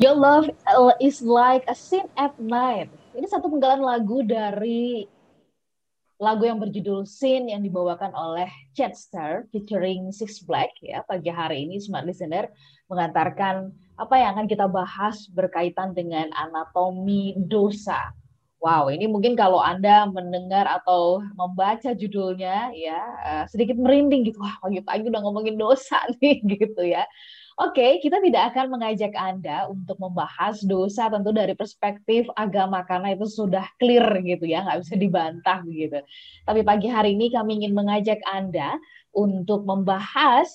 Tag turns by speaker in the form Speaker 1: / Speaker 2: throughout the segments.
Speaker 1: Your love is like a sin at night. Ini satu penggalan lagu dari lagu yang berjudul Sin yang dibawakan oleh Chester featuring Six Black ya pagi hari ini smart listener mengantarkan apa yang akan kita bahas berkaitan dengan anatomi dosa. Wow, ini mungkin kalau Anda mendengar atau membaca judulnya ya uh, sedikit merinding gitu. Wah, pagi-pagi udah ngomongin dosa nih gitu ya. Oke, kita tidak akan mengajak Anda untuk membahas dosa tentu dari perspektif agama karena itu sudah clear gitu ya, nggak bisa dibantah begitu. Tapi pagi hari ini kami ingin mengajak Anda untuk membahas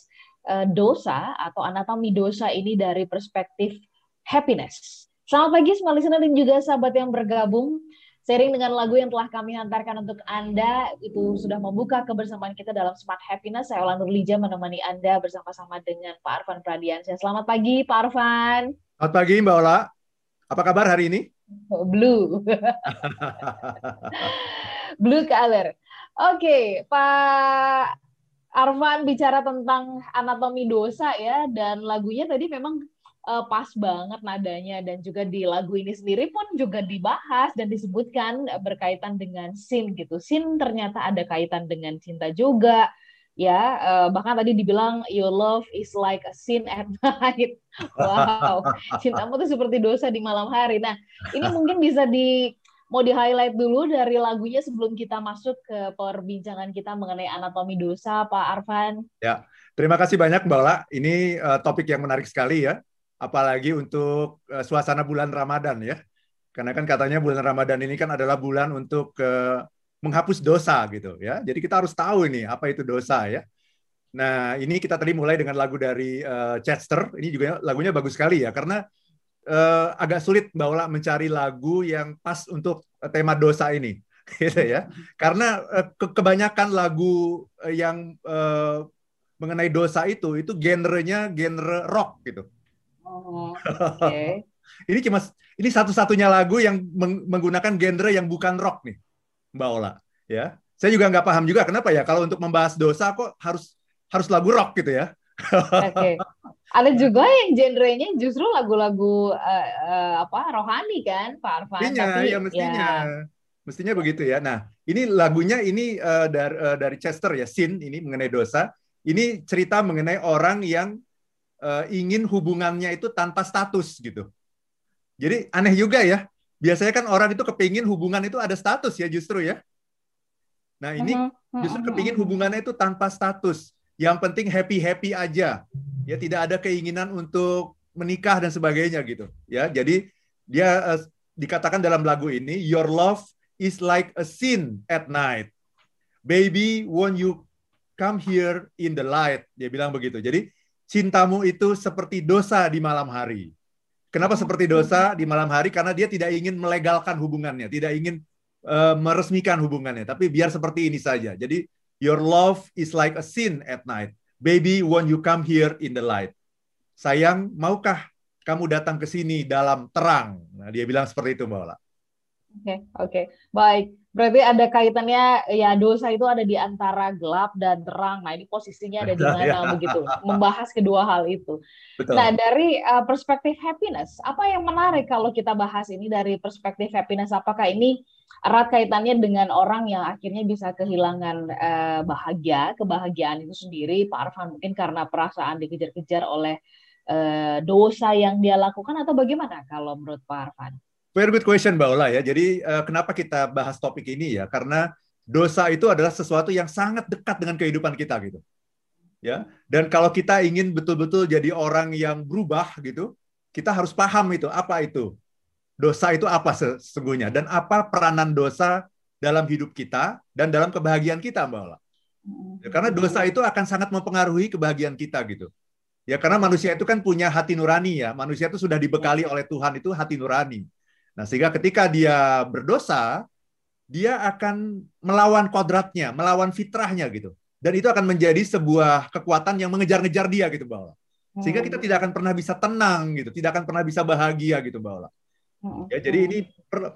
Speaker 1: uh, dosa atau anatomi dosa ini dari perspektif happiness. Selamat pagi semua listener dan juga sahabat yang bergabung Sharing dengan lagu yang telah kami hantarkan untuk Anda itu sudah membuka kebersamaan kita dalam Smart Happiness. Saya Olan Nurlija menemani Anda bersama-sama dengan Pak Arfan Pradiansyah. Selamat pagi Pak Arfan.
Speaker 2: Selamat pagi Mbak Ola. Apa kabar hari ini?
Speaker 1: Oh, blue. Blue color. Oke, okay, Pak Arfan bicara tentang anatomi dosa ya dan lagunya tadi memang uh, pas banget nadanya. Dan juga di lagu ini sendiri pun juga dibahas dan disebutkan berkaitan dengan sin gitu. Sin ternyata ada kaitan dengan cinta juga ya. Uh, bahkan tadi dibilang your love is like a sin at night. Wow cintamu tuh seperti dosa di malam hari. Nah ini mungkin bisa di mau di highlight dulu dari lagunya sebelum kita masuk ke perbincangan kita mengenai anatomi dosa Pak Arfan
Speaker 2: ya terima kasih banyak Mbak Ola. Ini uh, topik yang menarik sekali ya apalagi untuk uh, suasana bulan Ramadan ya. Karena kan katanya bulan Ramadan ini kan adalah bulan untuk uh, menghapus dosa gitu ya. Jadi kita harus tahu ini apa itu dosa ya. Nah, ini kita tadi mulai dengan lagu dari uh, Chester. Ini juga lagunya bagus sekali ya karena uh, agak sulit Mbak Ola mencari lagu yang pas untuk tema dosa ini gitu ya. Karena uh, ke kebanyakan lagu yang uh, mengenai dosa itu itu genrenya genre rock gitu. Oh, okay. ini cuma ini satu-satunya lagu yang meng menggunakan genre yang bukan rock nih, Mbak Ola. Ya, saya juga nggak paham juga kenapa ya kalau untuk membahas dosa kok harus harus lagu rock gitu ya.
Speaker 1: Oke. Okay. Ada juga yang genrenya justru lagu-lagu uh, uh, apa rohani kan, Pak Arfan?
Speaker 2: Mestinya, Tapi, ya mestinya. Ya. Mestinya begitu ya. Nah, ini lagunya ini uh, dari, uh, dari Chester ya, Sin ini mengenai dosa. Ini cerita mengenai orang yang uh, ingin hubungannya itu tanpa status gitu. Jadi aneh juga ya. Biasanya kan orang itu kepingin hubungan itu ada status ya justru ya. Nah ini mm-hmm. justru mm-hmm. kepingin hubungannya itu tanpa status. Yang penting happy-happy aja. Ya tidak ada keinginan untuk menikah dan sebagainya gitu. Ya jadi dia uh, dikatakan dalam lagu ini your love is like a sin at night. Baby, won't you come here in the light? Dia bilang begitu. Jadi cintamu itu seperti dosa di malam hari. Kenapa seperti dosa di malam hari? Karena dia tidak ingin melegalkan hubungannya, tidak ingin uh, meresmikan hubungannya, tapi biar seperti ini saja. Jadi your love is like a sin at night. Baby, when you come here in the light. Sayang, maukah kamu datang ke sini dalam terang? Nah, dia bilang seperti itu, Mbak Ola.
Speaker 1: Oke, okay, oke. Okay. Baik. Berarti ada kaitannya ya dosa itu ada di antara gelap dan terang. Nah, ini posisinya ada di mana ya. begitu. Membahas kedua hal itu. Betul. Nah, dari uh, perspektif happiness, apa yang menarik kalau kita bahas ini dari perspektif happiness? Apakah ini erat kaitannya dengan orang yang akhirnya bisa kehilangan uh, bahagia, kebahagiaan itu sendiri, Pak Arfan mungkin karena perasaan dikejar-kejar oleh uh, dosa yang dia lakukan atau bagaimana kalau menurut Pak Arfan?
Speaker 2: Very good question Mbak Ola ya. Jadi uh, kenapa kita bahas topik ini ya? Karena dosa itu adalah sesuatu yang sangat dekat dengan kehidupan kita gitu. Ya. Dan kalau kita ingin betul-betul jadi orang yang berubah gitu, kita harus paham itu apa itu. Dosa itu apa sesungguhnya dan apa peranan dosa dalam hidup kita dan dalam kebahagiaan kita Mbak Ola. Ya, karena dosa itu akan sangat mempengaruhi kebahagiaan kita gitu. Ya karena manusia itu kan punya hati nurani ya. Manusia itu sudah dibekali oleh Tuhan itu hati nurani. Nah, sehingga ketika dia berdosa, dia akan melawan kodratnya, melawan fitrahnya gitu. Dan itu akan menjadi sebuah kekuatan yang mengejar-ngejar dia gitu, Mbak Ola. Sehingga kita tidak akan pernah bisa tenang gitu, tidak akan pernah bisa bahagia gitu, Mbak Ola. Ya, jadi ini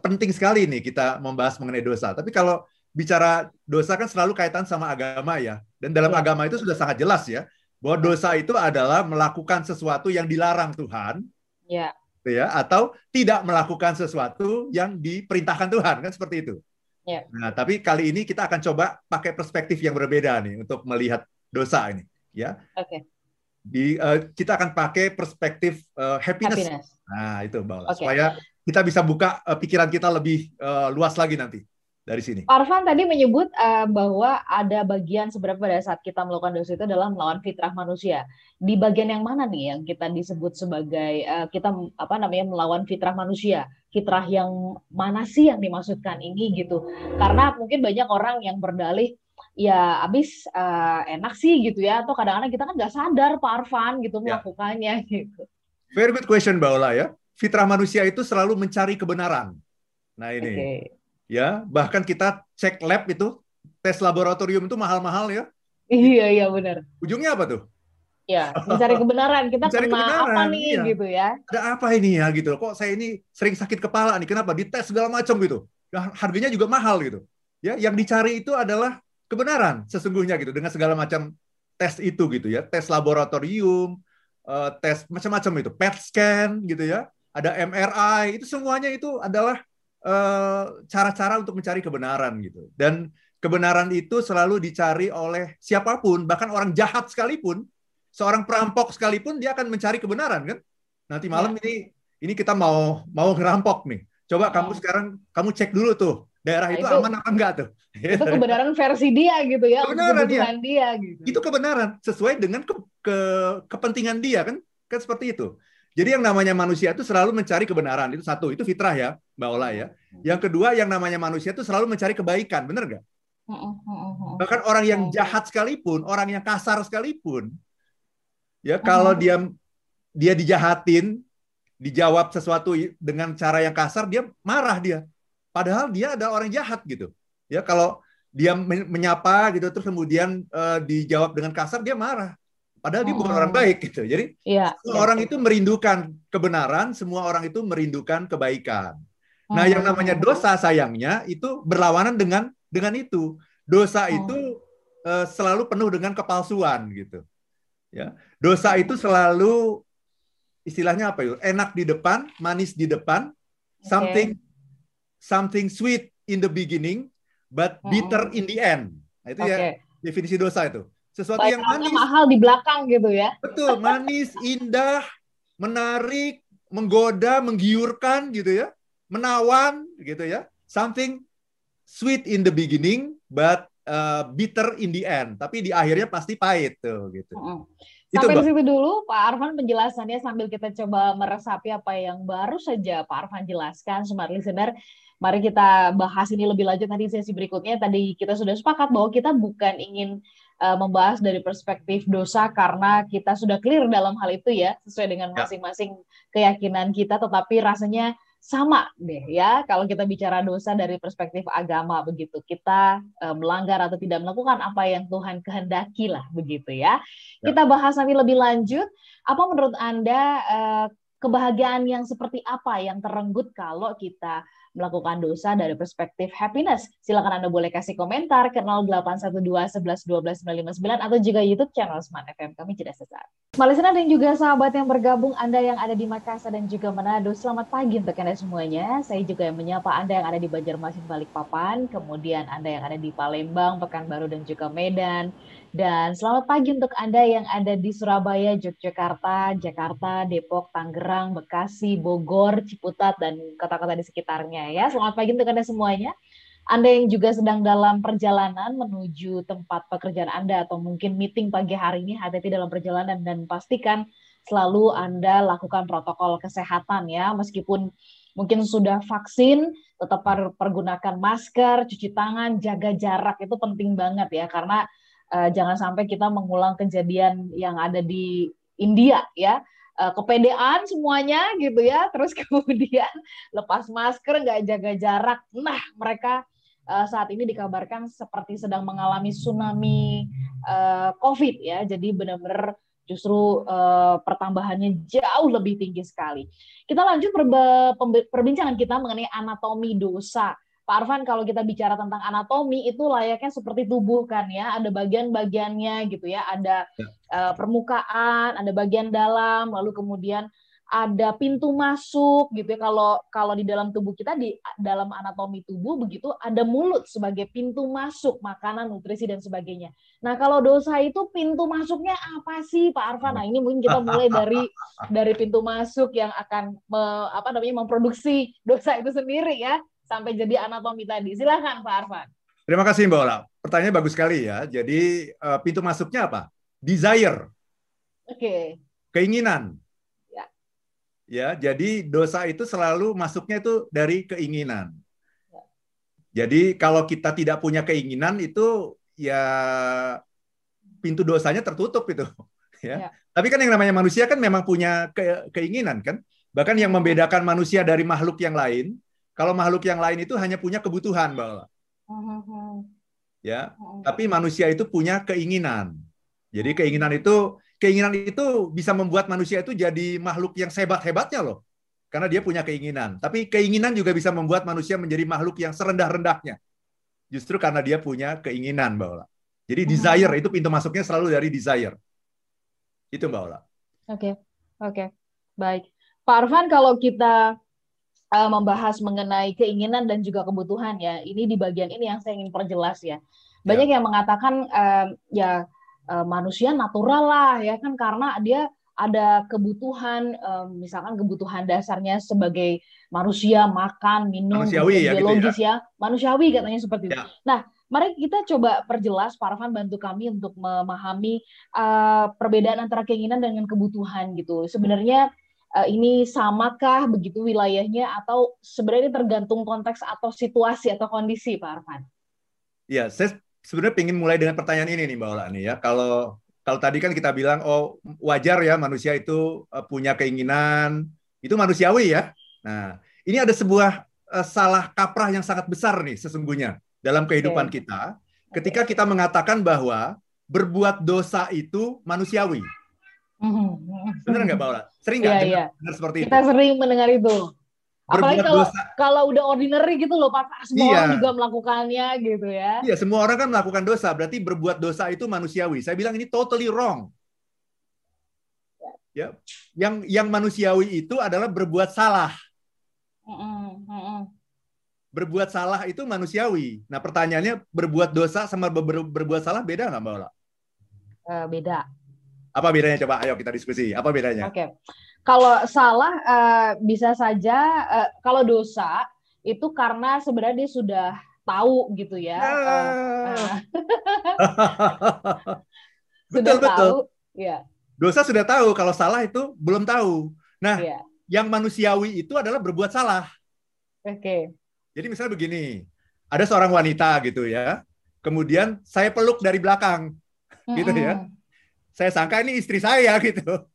Speaker 2: penting sekali nih kita membahas mengenai dosa. Tapi kalau bicara dosa kan selalu kaitan sama agama ya. Dan dalam ya. agama itu sudah sangat jelas ya bahwa dosa itu adalah melakukan sesuatu yang dilarang Tuhan. Ya gitu ya, atau tidak melakukan sesuatu yang diperintahkan Tuhan kan seperti itu.
Speaker 1: Ya.
Speaker 2: Nah, tapi kali ini kita akan coba pakai perspektif yang berbeda nih untuk melihat dosa ini, ya.
Speaker 1: Oke.
Speaker 2: Di uh, kita akan pakai perspektif uh, happiness.
Speaker 1: Happiness.
Speaker 2: Nah, itu Mbak Ola,
Speaker 1: Oke.
Speaker 2: supaya kita bisa buka uh, pikiran kita lebih uh, luas lagi nanti dari sini.
Speaker 1: Pak Arfan tadi menyebut eh, bahwa ada bagian sebenarnya pada saat kita melakukan dosa itu adalah melawan fitrah manusia. Di bagian yang mana nih yang kita disebut sebagai eh, kita apa namanya melawan fitrah manusia? Fitrah yang mana sih yang dimaksudkan ini gitu? Karena mungkin banyak orang yang berdalih ya abis eh, enak sih gitu ya atau kadang-kadang kita kan nggak sadar Pak Arfan gitu
Speaker 2: Ya.
Speaker 1: melakukannya gitu.
Speaker 2: Very good question Mbak Ola ya. Fitrah manusia itu selalu mencari kebenaran. Nah ini.
Speaker 1: Oke.
Speaker 2: Ya bahkan kita cek lab itu tes laboratorium itu mahal-mahal ya.
Speaker 1: Iya iya benar.
Speaker 2: ujungnya apa tuh?
Speaker 1: Ya mencari kebenaran. Kita
Speaker 2: Mencari
Speaker 1: kena apa
Speaker 2: kebenaran,
Speaker 1: nih
Speaker 2: iya.
Speaker 1: gitu ya?
Speaker 2: ada apa ini ya gitu kok saya ini sering sakit kepala nih? Kenapa? Dites segala macam gitu. Ya, harganya juga mahal gitu. Ya yang dicari itu adalah kebenaran sesungguhnya gitu. Dengan segala macam tes itu gitu ya. Tes laboratorium eh, tes macam-macam itu. PET scan gitu ya. Ada MRI itu semuanya itu adalah eh, cara-cara untuk mencari kebenaran gitu. Dan kebenaran itu selalu dicari oleh siapa pun bahkan orang jahat sekalipun seorang perampok sekalipun dia akan mencari kebenaran kan? Nanti malam ini ini kita mau mau ngerampok nih. Coba kamu
Speaker 1: Hmm.
Speaker 2: sekarang kamu cek dulu tuh daerah
Speaker 1: Nah,
Speaker 2: itu
Speaker 1: itu-
Speaker 2: aman apa enggak tuh?
Speaker 1: itu kebenaran versi dia gitu ya
Speaker 2: Kebenaran,
Speaker 1: kebutuhan dia gitu.
Speaker 2: itu kebenaran sesuai dengan ke, ke- kepentingan dia kan? Kan seperti itu. Jadi yang namanya manusia itu selalu mencari kebenaran itu satu itu fitrah ya mbak Ola ya. Yang kedua yang namanya manusia itu selalu mencari kebaikan bener nggak?
Speaker 1: Mm-mm, mm-mm.
Speaker 2: bahkan orang yang
Speaker 1: Hmm.
Speaker 2: jahat sekalipun orang yang kasar sekalipun ya kalau dia dia dijahatin dijawab sesuatu dengan cara yang kasar dia marah dia. Padahal dia ada orang jahat gitu. Ya kalau dia men- menyapa gitu terus kemudian eh, dijawab dengan kasar dia marah. Padahal dia bukan
Speaker 1: Hmm.
Speaker 2: orang baik gitu. Jadi
Speaker 1: Iya.
Speaker 2: semua orang itu merindukan kebenaran semua orang itu merindukan kebaikan Nah, yang namanya dosa sayangnya itu berlawanan dengan dengan itu. Dosa
Speaker 1: Hmm.
Speaker 2: itu eh, selalu penuh dengan kepalsuan gitu. Ya. Dosa itu selalu istilahnya apa yuk? Enak di depan, manis di depan, something something sweet in the beginning but
Speaker 1: Hmm.
Speaker 2: bitter in the end. Nah, itu
Speaker 1: Oke.
Speaker 2: ya definisi dosa itu. Sesuatu
Speaker 1: Baik,
Speaker 2: yang manis,
Speaker 1: mahal di belakang gitu ya.
Speaker 2: betul, manis, indah, menarik, menggoda, menggiurkan gitu ya, menawan gitu ya, something sweet in the beginning but uh, bitter in the end. Tapi di akhirnya pasti pahit tuh gitu.
Speaker 1: Mm-mm.
Speaker 2: Itu,
Speaker 1: Sampai di situ dulu Pak Arfan penjelasannya sambil kita coba meresapi apa yang baru saja Pak Arfan jelaskan smart listener. Mari kita bahas ini lebih lanjut nanti sesi berikutnya. Tadi kita sudah sepakat bahwa kita bukan ingin uh, membahas dari perspektif dosa karena kita sudah clear dalam hal itu ya, sesuai dengan
Speaker 2: Ya.
Speaker 1: masing-masing keyakinan kita tetapi rasanya sama deh ya kalau kita bicara dosa dari perspektif agama begitu kita eh, melanggar atau tidak melakukan apa yang Tuhan kehendaki lah begitu ya
Speaker 2: Ya.
Speaker 1: kita bahas nanti lebih lanjut apa menurut anda eh, kebahagiaan yang seperti apa yang terenggut kalau kita melakukan dosa dari perspektif happiness silakan anda boleh kasih komentar ke 0812 11 12 959 atau juga YouTube channel Smart FM kami jeda sesaat Malaysia dan juga sahabat yang bergabung Anda yang ada di Makassar dan juga Manado. Selamat pagi untuk Anda semuanya. Saya juga yang menyapa Anda yang ada di Banjarmasin Balikpapan, kemudian Anda yang ada di Palembang, Pekanbaru dan juga Medan. Dan selamat pagi untuk Anda yang ada di Surabaya, Yogyakarta, Jakarta, Depok, Tangerang, Bekasi, Bogor, Ciputat dan kota-kota di sekitarnya ya. Selamat pagi untuk Anda semuanya. Anda yang juga sedang dalam perjalanan menuju tempat pekerjaan Anda atau mungkin meeting pagi hari ini hati-hati dalam perjalanan dan pastikan selalu Anda lakukan protokol kesehatan ya meskipun mungkin sudah vaksin tetap per- pergunakan masker, cuci tangan, jaga jarak itu penting banget ya karena eh, jangan sampai kita mengulang kejadian yang ada di India ya Eh, kepedean semuanya gitu ya terus kemudian lepas masker nggak jaga jarak nah mereka eh, saat ini dikabarkan seperti sedang mengalami tsunami COVID ya. Jadi benar-benar justru pertambahannya jauh lebih tinggi sekali. Kita lanjut perbincangan kita mengenai anatomi dosa. Pak Arfan, kalau kita bicara tentang anatomi itu layaknya seperti tubuh kan ya, ada bagian-bagiannya gitu ya, ada
Speaker 2: Ya.
Speaker 1: eh, permukaan, ada bagian dalam, lalu kemudian ada pintu masuk gitu ya. Kalau kalau di dalam tubuh kita di dalam anatomi tubuh begitu ada mulut sebagai pintu masuk makanan, nutrisi dan sebagainya. Nah, kalau dosa itu pintu masuknya apa sih Pak Arfan? Nah, ini mungkin kita mulai dari dari pintu masuk yang akan me, apa namanya memproduksi dosa itu sendiri ya sampai jadi anatomi tadi. Silakan Pak Arfan.
Speaker 2: Terima kasih Mbak Ola. Pertanyaannya bagus sekali ya. Jadi uh, pintu masuknya apa? Desire.
Speaker 1: Oke. Okay.
Speaker 2: Keinginan ya jadi dosa itu selalu masuknya itu dari keinginan jadi kalau kita tidak punya keinginan itu ya pintu dosanya tertutup itu ya. ya tapi kan yang namanya manusia kan memang punya ke keinginan kan bahkan yang membedakan manusia dari makhluk yang lain kalau makhluk yang lain itu hanya punya kebutuhan bahwa ya tapi manusia itu punya keinginan jadi keinginan itu keinginan itu bisa membuat manusia itu jadi makhluk yang sebat-hebatnya loh. Karena dia punya keinginan. Tapi keinginan juga bisa membuat manusia menjadi makhluk yang serendah-rendahnya. Justru karena dia punya keinginan, Mbak Ola. Jadi desire itu pintu masuknya selalu dari desire. Itu Mbak Ola.
Speaker 1: Oke, okay. oke. Okay. Baik. Pak Arfan, kalau kita uh, membahas mengenai keinginan dan juga kebutuhan ya, ini di bagian ini yang saya ingin perjelas ya. Banyak ya. yang mengatakan uh, ya uh, manusia natural lah ya kan karena dia ada kebutuhan um, misalkan kebutuhan dasarnya sebagai manusia makan minum
Speaker 2: manusiawi ya, biologis
Speaker 1: gitu ya. ya manusiawi katanya seperti itu. Ya. Nah mari kita coba perjelas Pak Arfan bantu kami untuk memahami uh, perbedaan antara keinginan dengan kebutuhan gitu. Sebenarnya uh, ini samakah begitu wilayahnya atau sebenarnya tergantung konteks atau situasi atau kondisi Pak Arfan?
Speaker 2: Ya, saya sebenarnya ingin mulai dengan pertanyaan ini nih Mbak Ola nih ya. Kalau kalau tadi kan kita bilang oh wajar ya manusia itu uh, punya keinginan, itu manusiawi ya. Nah, ini ada sebuah uh, salah kaprah yang sangat besar nih sesungguhnya dalam kehidupan okay. kita ketika kita mengatakan bahwa berbuat dosa itu manusiawi. Mm-hmm. Benar nggak, Ola? Sering nggak
Speaker 1: yeah, yeah. seperti kita itu? Kita sering mendengar itu. Apalagi kalau dosa. kalau udah ordinary gitu loh Pak, semua iya. orang juga melakukannya gitu ya.
Speaker 2: Iya, semua orang kan melakukan dosa, berarti berbuat dosa itu manusiawi. Saya bilang ini totally wrong. Ya, yang yang manusiawi itu adalah berbuat salah. Mm -mm. Berbuat salah itu manusiawi. Nah, pertanyaannya berbuat dosa sama ber, berbuat salah beda nggak Mbak Ola?
Speaker 1: Uh, beda.
Speaker 2: Apa bedanya coba? Ayo kita diskusi. Apa bedanya?
Speaker 1: Oke. Okay kalau salah uh, bisa saja uh, kalau dosa itu karena sebenarnya dia sudah tahu gitu ya. Uh, uh,
Speaker 2: betul sudah betul. Tahu, ya. Dosa sudah tahu, kalau salah itu belum tahu. Nah, ya. yang manusiawi itu adalah berbuat salah.
Speaker 1: Oke. Okay.
Speaker 2: Jadi misalnya begini, ada seorang wanita gitu ya, kemudian saya peluk dari belakang, mm -hmm. gitu ya. Saya sangka ini istri saya gitu.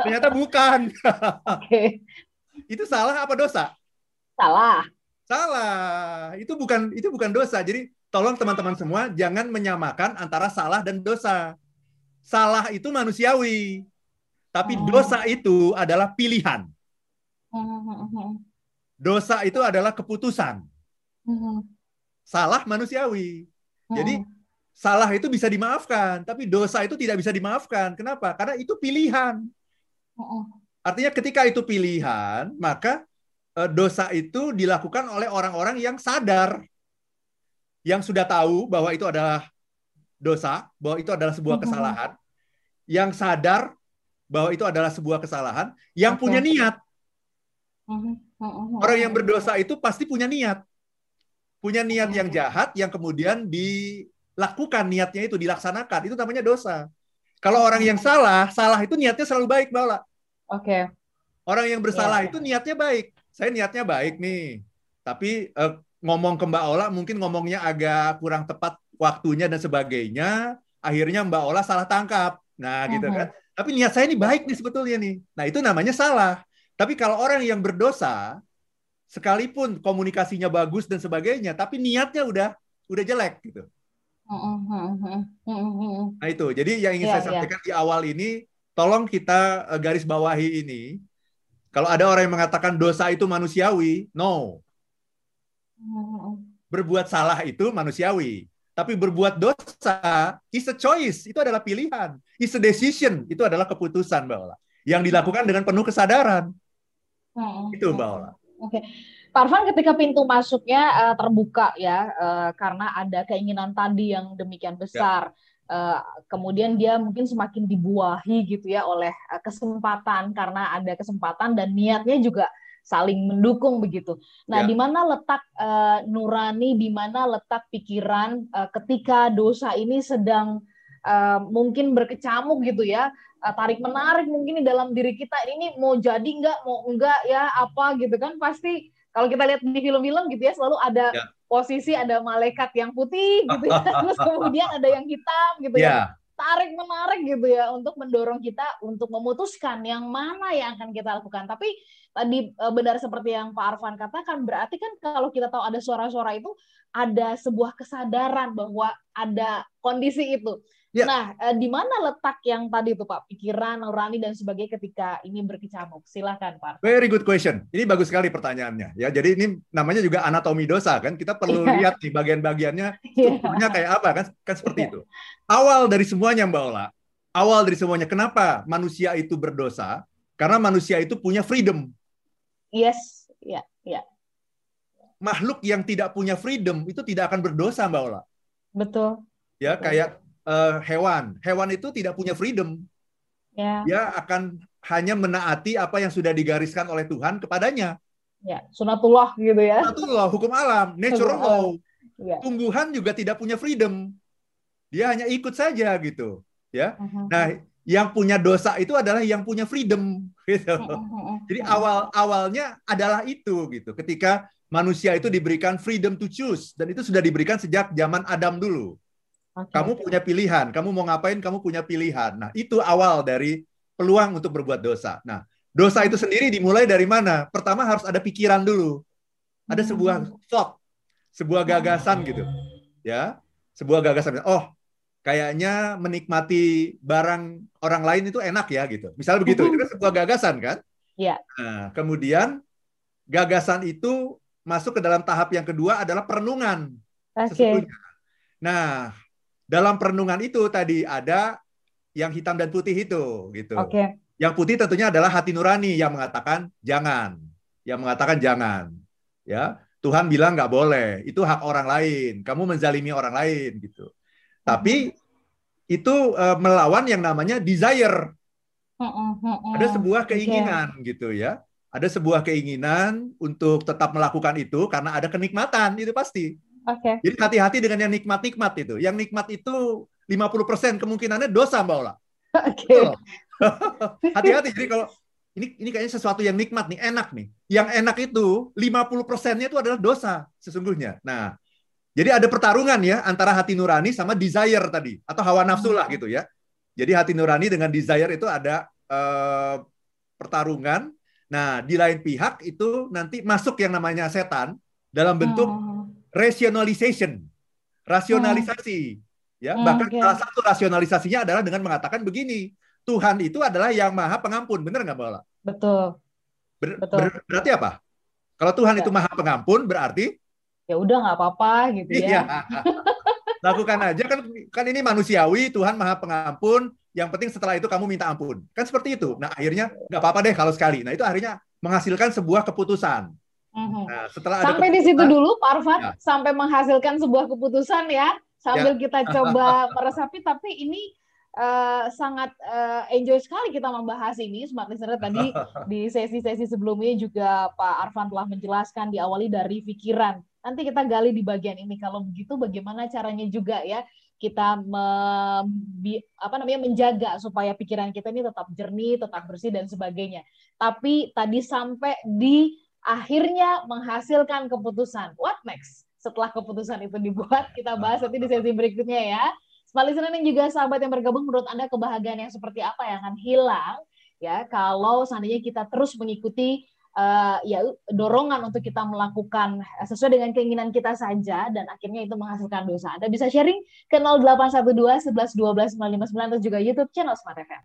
Speaker 2: Ternyata bukan. Oke. Okay. itu salah apa dosa?
Speaker 1: Salah.
Speaker 2: Salah. Itu bukan itu bukan dosa. Jadi tolong teman-teman semua jangan menyamakan antara salah dan dosa. Salah itu manusiawi. Tapi hmm. dosa itu adalah pilihan. Hmm. Dosa itu adalah keputusan. Hmm. Salah manusiawi. Jadi salah itu bisa dimaafkan, tapi dosa itu tidak bisa dimaafkan. Kenapa? Karena itu pilihan. Artinya ketika itu pilihan, maka e, dosa itu dilakukan oleh orang-orang yang sadar, yang sudah tahu bahwa itu adalah dosa, bahwa itu adalah sebuah kesalahan, yang sadar bahwa itu adalah sebuah kesalahan, yang punya niat. Orang yang berdosa itu pasti punya niat, punya niat yang jahat, yang kemudian di lakukan niatnya itu dilaksanakan itu namanya dosa kalau orang yang salah salah itu niatnya selalu baik Mbak
Speaker 1: Oke. Okay.
Speaker 2: Orang yang bersalah yeah. itu niatnya baik. Saya niatnya baik nih. Tapi eh, ngomong ke Mbak Ola mungkin ngomongnya agak kurang tepat waktunya dan sebagainya. Akhirnya Mbak Ola salah tangkap. Nah, gitu -huh. kan. Tapi niat saya ini baik nih sebetulnya nih. Nah, itu namanya salah. Tapi kalau orang yang berdosa sekalipun komunikasinya bagus dan sebagainya, tapi niatnya udah udah jelek gitu. Nah itu, jadi yang ingin yeah, saya iya. sampaikan yeah. di awal ini, tolong kita uh, garis bawahi ini. Kalau ada orang yang mengatakan dosa itu manusiawi, no. Berbuat salah itu manusiawi. Tapi berbuat dosa is a choice, itu adalah pilihan. Is a decision, itu adalah keputusan, Mbak Ola. yang dilakukan dengan penuh kesadaran. Itu Mbak Ola.
Speaker 1: Oke. Okay. Pak Arfan ketika pintu masuknya uh, terbuka ya uh, karena ada keinginan tadi yang demikian ya. besar. Ya. Uh, kemudian dia mungkin semakin dibuahi gitu ya oleh uh, kesempatan karena ada kesempatan dan niatnya juga saling mendukung begitu. Nah, ya. di mana letak uh, nurani, di mana letak pikiran uh, ketika dosa ini sedang uh, mungkin berkecamuk gitu ya, uh, tarik menarik mungkin di dalam diri kita ini mau jadi nggak, mau enggak ya apa gitu kan pasti kalau kita lihat di film-film gitu ya selalu ada ya. posisi ada malaikat yang putih gitu ya, terus kemudian ada yang hitam gitu ya. ya tarik menarik gitu ya untuk mendorong kita untuk memutuskan yang mana yang akan kita lakukan. Tapi tadi e, benar seperti yang Pak Arfan katakan, berarti kan kalau kita tahu ada suara-suara itu ada sebuah kesadaran bahwa ada kondisi itu. Ya. Nah, eh, di mana letak yang tadi itu Pak, pikiran, nurani dan sebagainya ketika ini berkecamuk? Silahkan Pak.
Speaker 2: Very good question. Ini bagus sekali pertanyaannya. Ya, jadi ini namanya juga anatomi dosa kan. Kita perlu yeah. lihat nih bagian-bagiannya strukturnya yeah. kayak apa kan? Kan seperti yeah. itu. Awal dari semuanya Mbak Ola. Awal dari semuanya. Kenapa manusia itu berdosa? Karena manusia itu punya freedom.
Speaker 1: Yes, ya, yeah. ya. Yeah.
Speaker 2: Makhluk yang tidak punya freedom itu tidak akan berdosa Mbak Ola.
Speaker 1: Betul.
Speaker 2: Ya, kayak uh, hewan. Hewan itu tidak punya freedom. Ya. Dia akan hanya menaati apa yang sudah digariskan oleh Tuhan kepadanya.
Speaker 1: Ya, sunatullah gitu ya.
Speaker 2: Sunatullah, hukum alam, natural law. Ya. Tumbuhan juga tidak punya freedom. Dia hanya ikut saja gitu, ya. Uh-huh. Nah, yang punya dosa itu adalah yang punya freedom gitu. Uh-huh. Jadi awal awalnya adalah itu gitu. Ketika manusia itu diberikan freedom to choose dan itu sudah diberikan sejak zaman Adam dulu. Okay. Kamu punya pilihan, kamu mau ngapain, kamu punya pilihan. Nah, itu awal dari peluang untuk berbuat dosa. Nah, dosa itu sendiri dimulai dari mana? Pertama harus ada pikiran dulu. Ada sebuah hmm. thought, sebuah gagasan gitu. Ya, sebuah gagasan. Oh, kayaknya menikmati barang orang lain itu enak ya gitu. Misalnya begitu, itu kan sebuah gagasan kan?
Speaker 1: Iya.
Speaker 2: Nah, kemudian gagasan itu masuk ke dalam tahap yang kedua adalah perenungan. Okay. Nah, dalam perenungan itu tadi ada yang hitam dan putih itu gitu.
Speaker 1: Oke. Okay.
Speaker 2: Yang putih tentunya adalah hati nurani yang mengatakan jangan, yang mengatakan jangan. Ya, Tuhan bilang nggak boleh, itu hak orang lain. Kamu menzalimi orang lain gitu. Tapi itu uh, melawan yang namanya desire. Ada sebuah keinginan okay. gitu ya. Ada sebuah keinginan untuk tetap melakukan itu karena ada kenikmatan itu pasti.
Speaker 1: Oke. Okay.
Speaker 2: Jadi hati-hati dengan yang nikmat-nikmat itu. Yang nikmat itu 50% kemungkinannya dosa Mbak Ola.
Speaker 1: Oke. Okay.
Speaker 2: hati-hati. Jadi kalau ini ini kayaknya sesuatu yang nikmat nih, enak nih. Yang enak itu 50%-nya itu adalah dosa sesungguhnya. Nah, jadi ada pertarungan ya antara hati nurani sama desire tadi atau hawa nafsu lah gitu ya. Jadi hati nurani dengan desire itu ada uh, pertarungan. Nah, di lain pihak itu nanti masuk yang namanya setan dalam bentuk hmm rationalization, rasionalisasi. Ya, hmm, bahkan okay. salah satu rasionalisasinya adalah dengan mengatakan begini, Tuhan itu adalah yang maha pengampun, benar nggak Mbak
Speaker 1: Betul.
Speaker 2: Ber, Betul. Ber, berarti apa? Kalau Tuhan ya. itu maha pengampun, berarti
Speaker 1: ya udah nggak apa-apa gitu ya. Iya.
Speaker 2: Lakukan aja kan kan ini manusiawi, Tuhan maha pengampun. Yang penting setelah itu kamu minta ampun. Kan seperti itu. Nah akhirnya nggak apa-apa deh kalau sekali. Nah itu akhirnya menghasilkan sebuah keputusan.
Speaker 1: Mhm. Nah, setelah sampai di situ dulu, Pak Arfan, ya. sampai menghasilkan sebuah keputusan ya, sambil ya. kita coba meresapi. Tapi ini uh, sangat uh, enjoy sekali kita membahas ini, smart listener. Tadi di sesi-sesi sebelumnya juga Pak Arfan telah menjelaskan diawali dari pikiran. Nanti kita gali di bagian ini. Kalau begitu, bagaimana caranya juga ya kita me, apa namanya menjaga supaya pikiran kita ini tetap jernih, tetap bersih dan sebagainya. Tapi tadi sampai di akhirnya menghasilkan keputusan. What next? Setelah keputusan itu dibuat, kita bahas nanti di sesi berikutnya ya. Smart listener dan juga sahabat yang bergabung, menurut Anda kebahagiaan yang seperti apa yang akan hilang ya kalau seandainya kita terus mengikuti uh, ya dorongan untuk kita melakukan sesuai dengan keinginan kita saja dan akhirnya itu menghasilkan dosa. Anda bisa sharing ke 0812 11 12 959 atau juga YouTube channel Smart FM.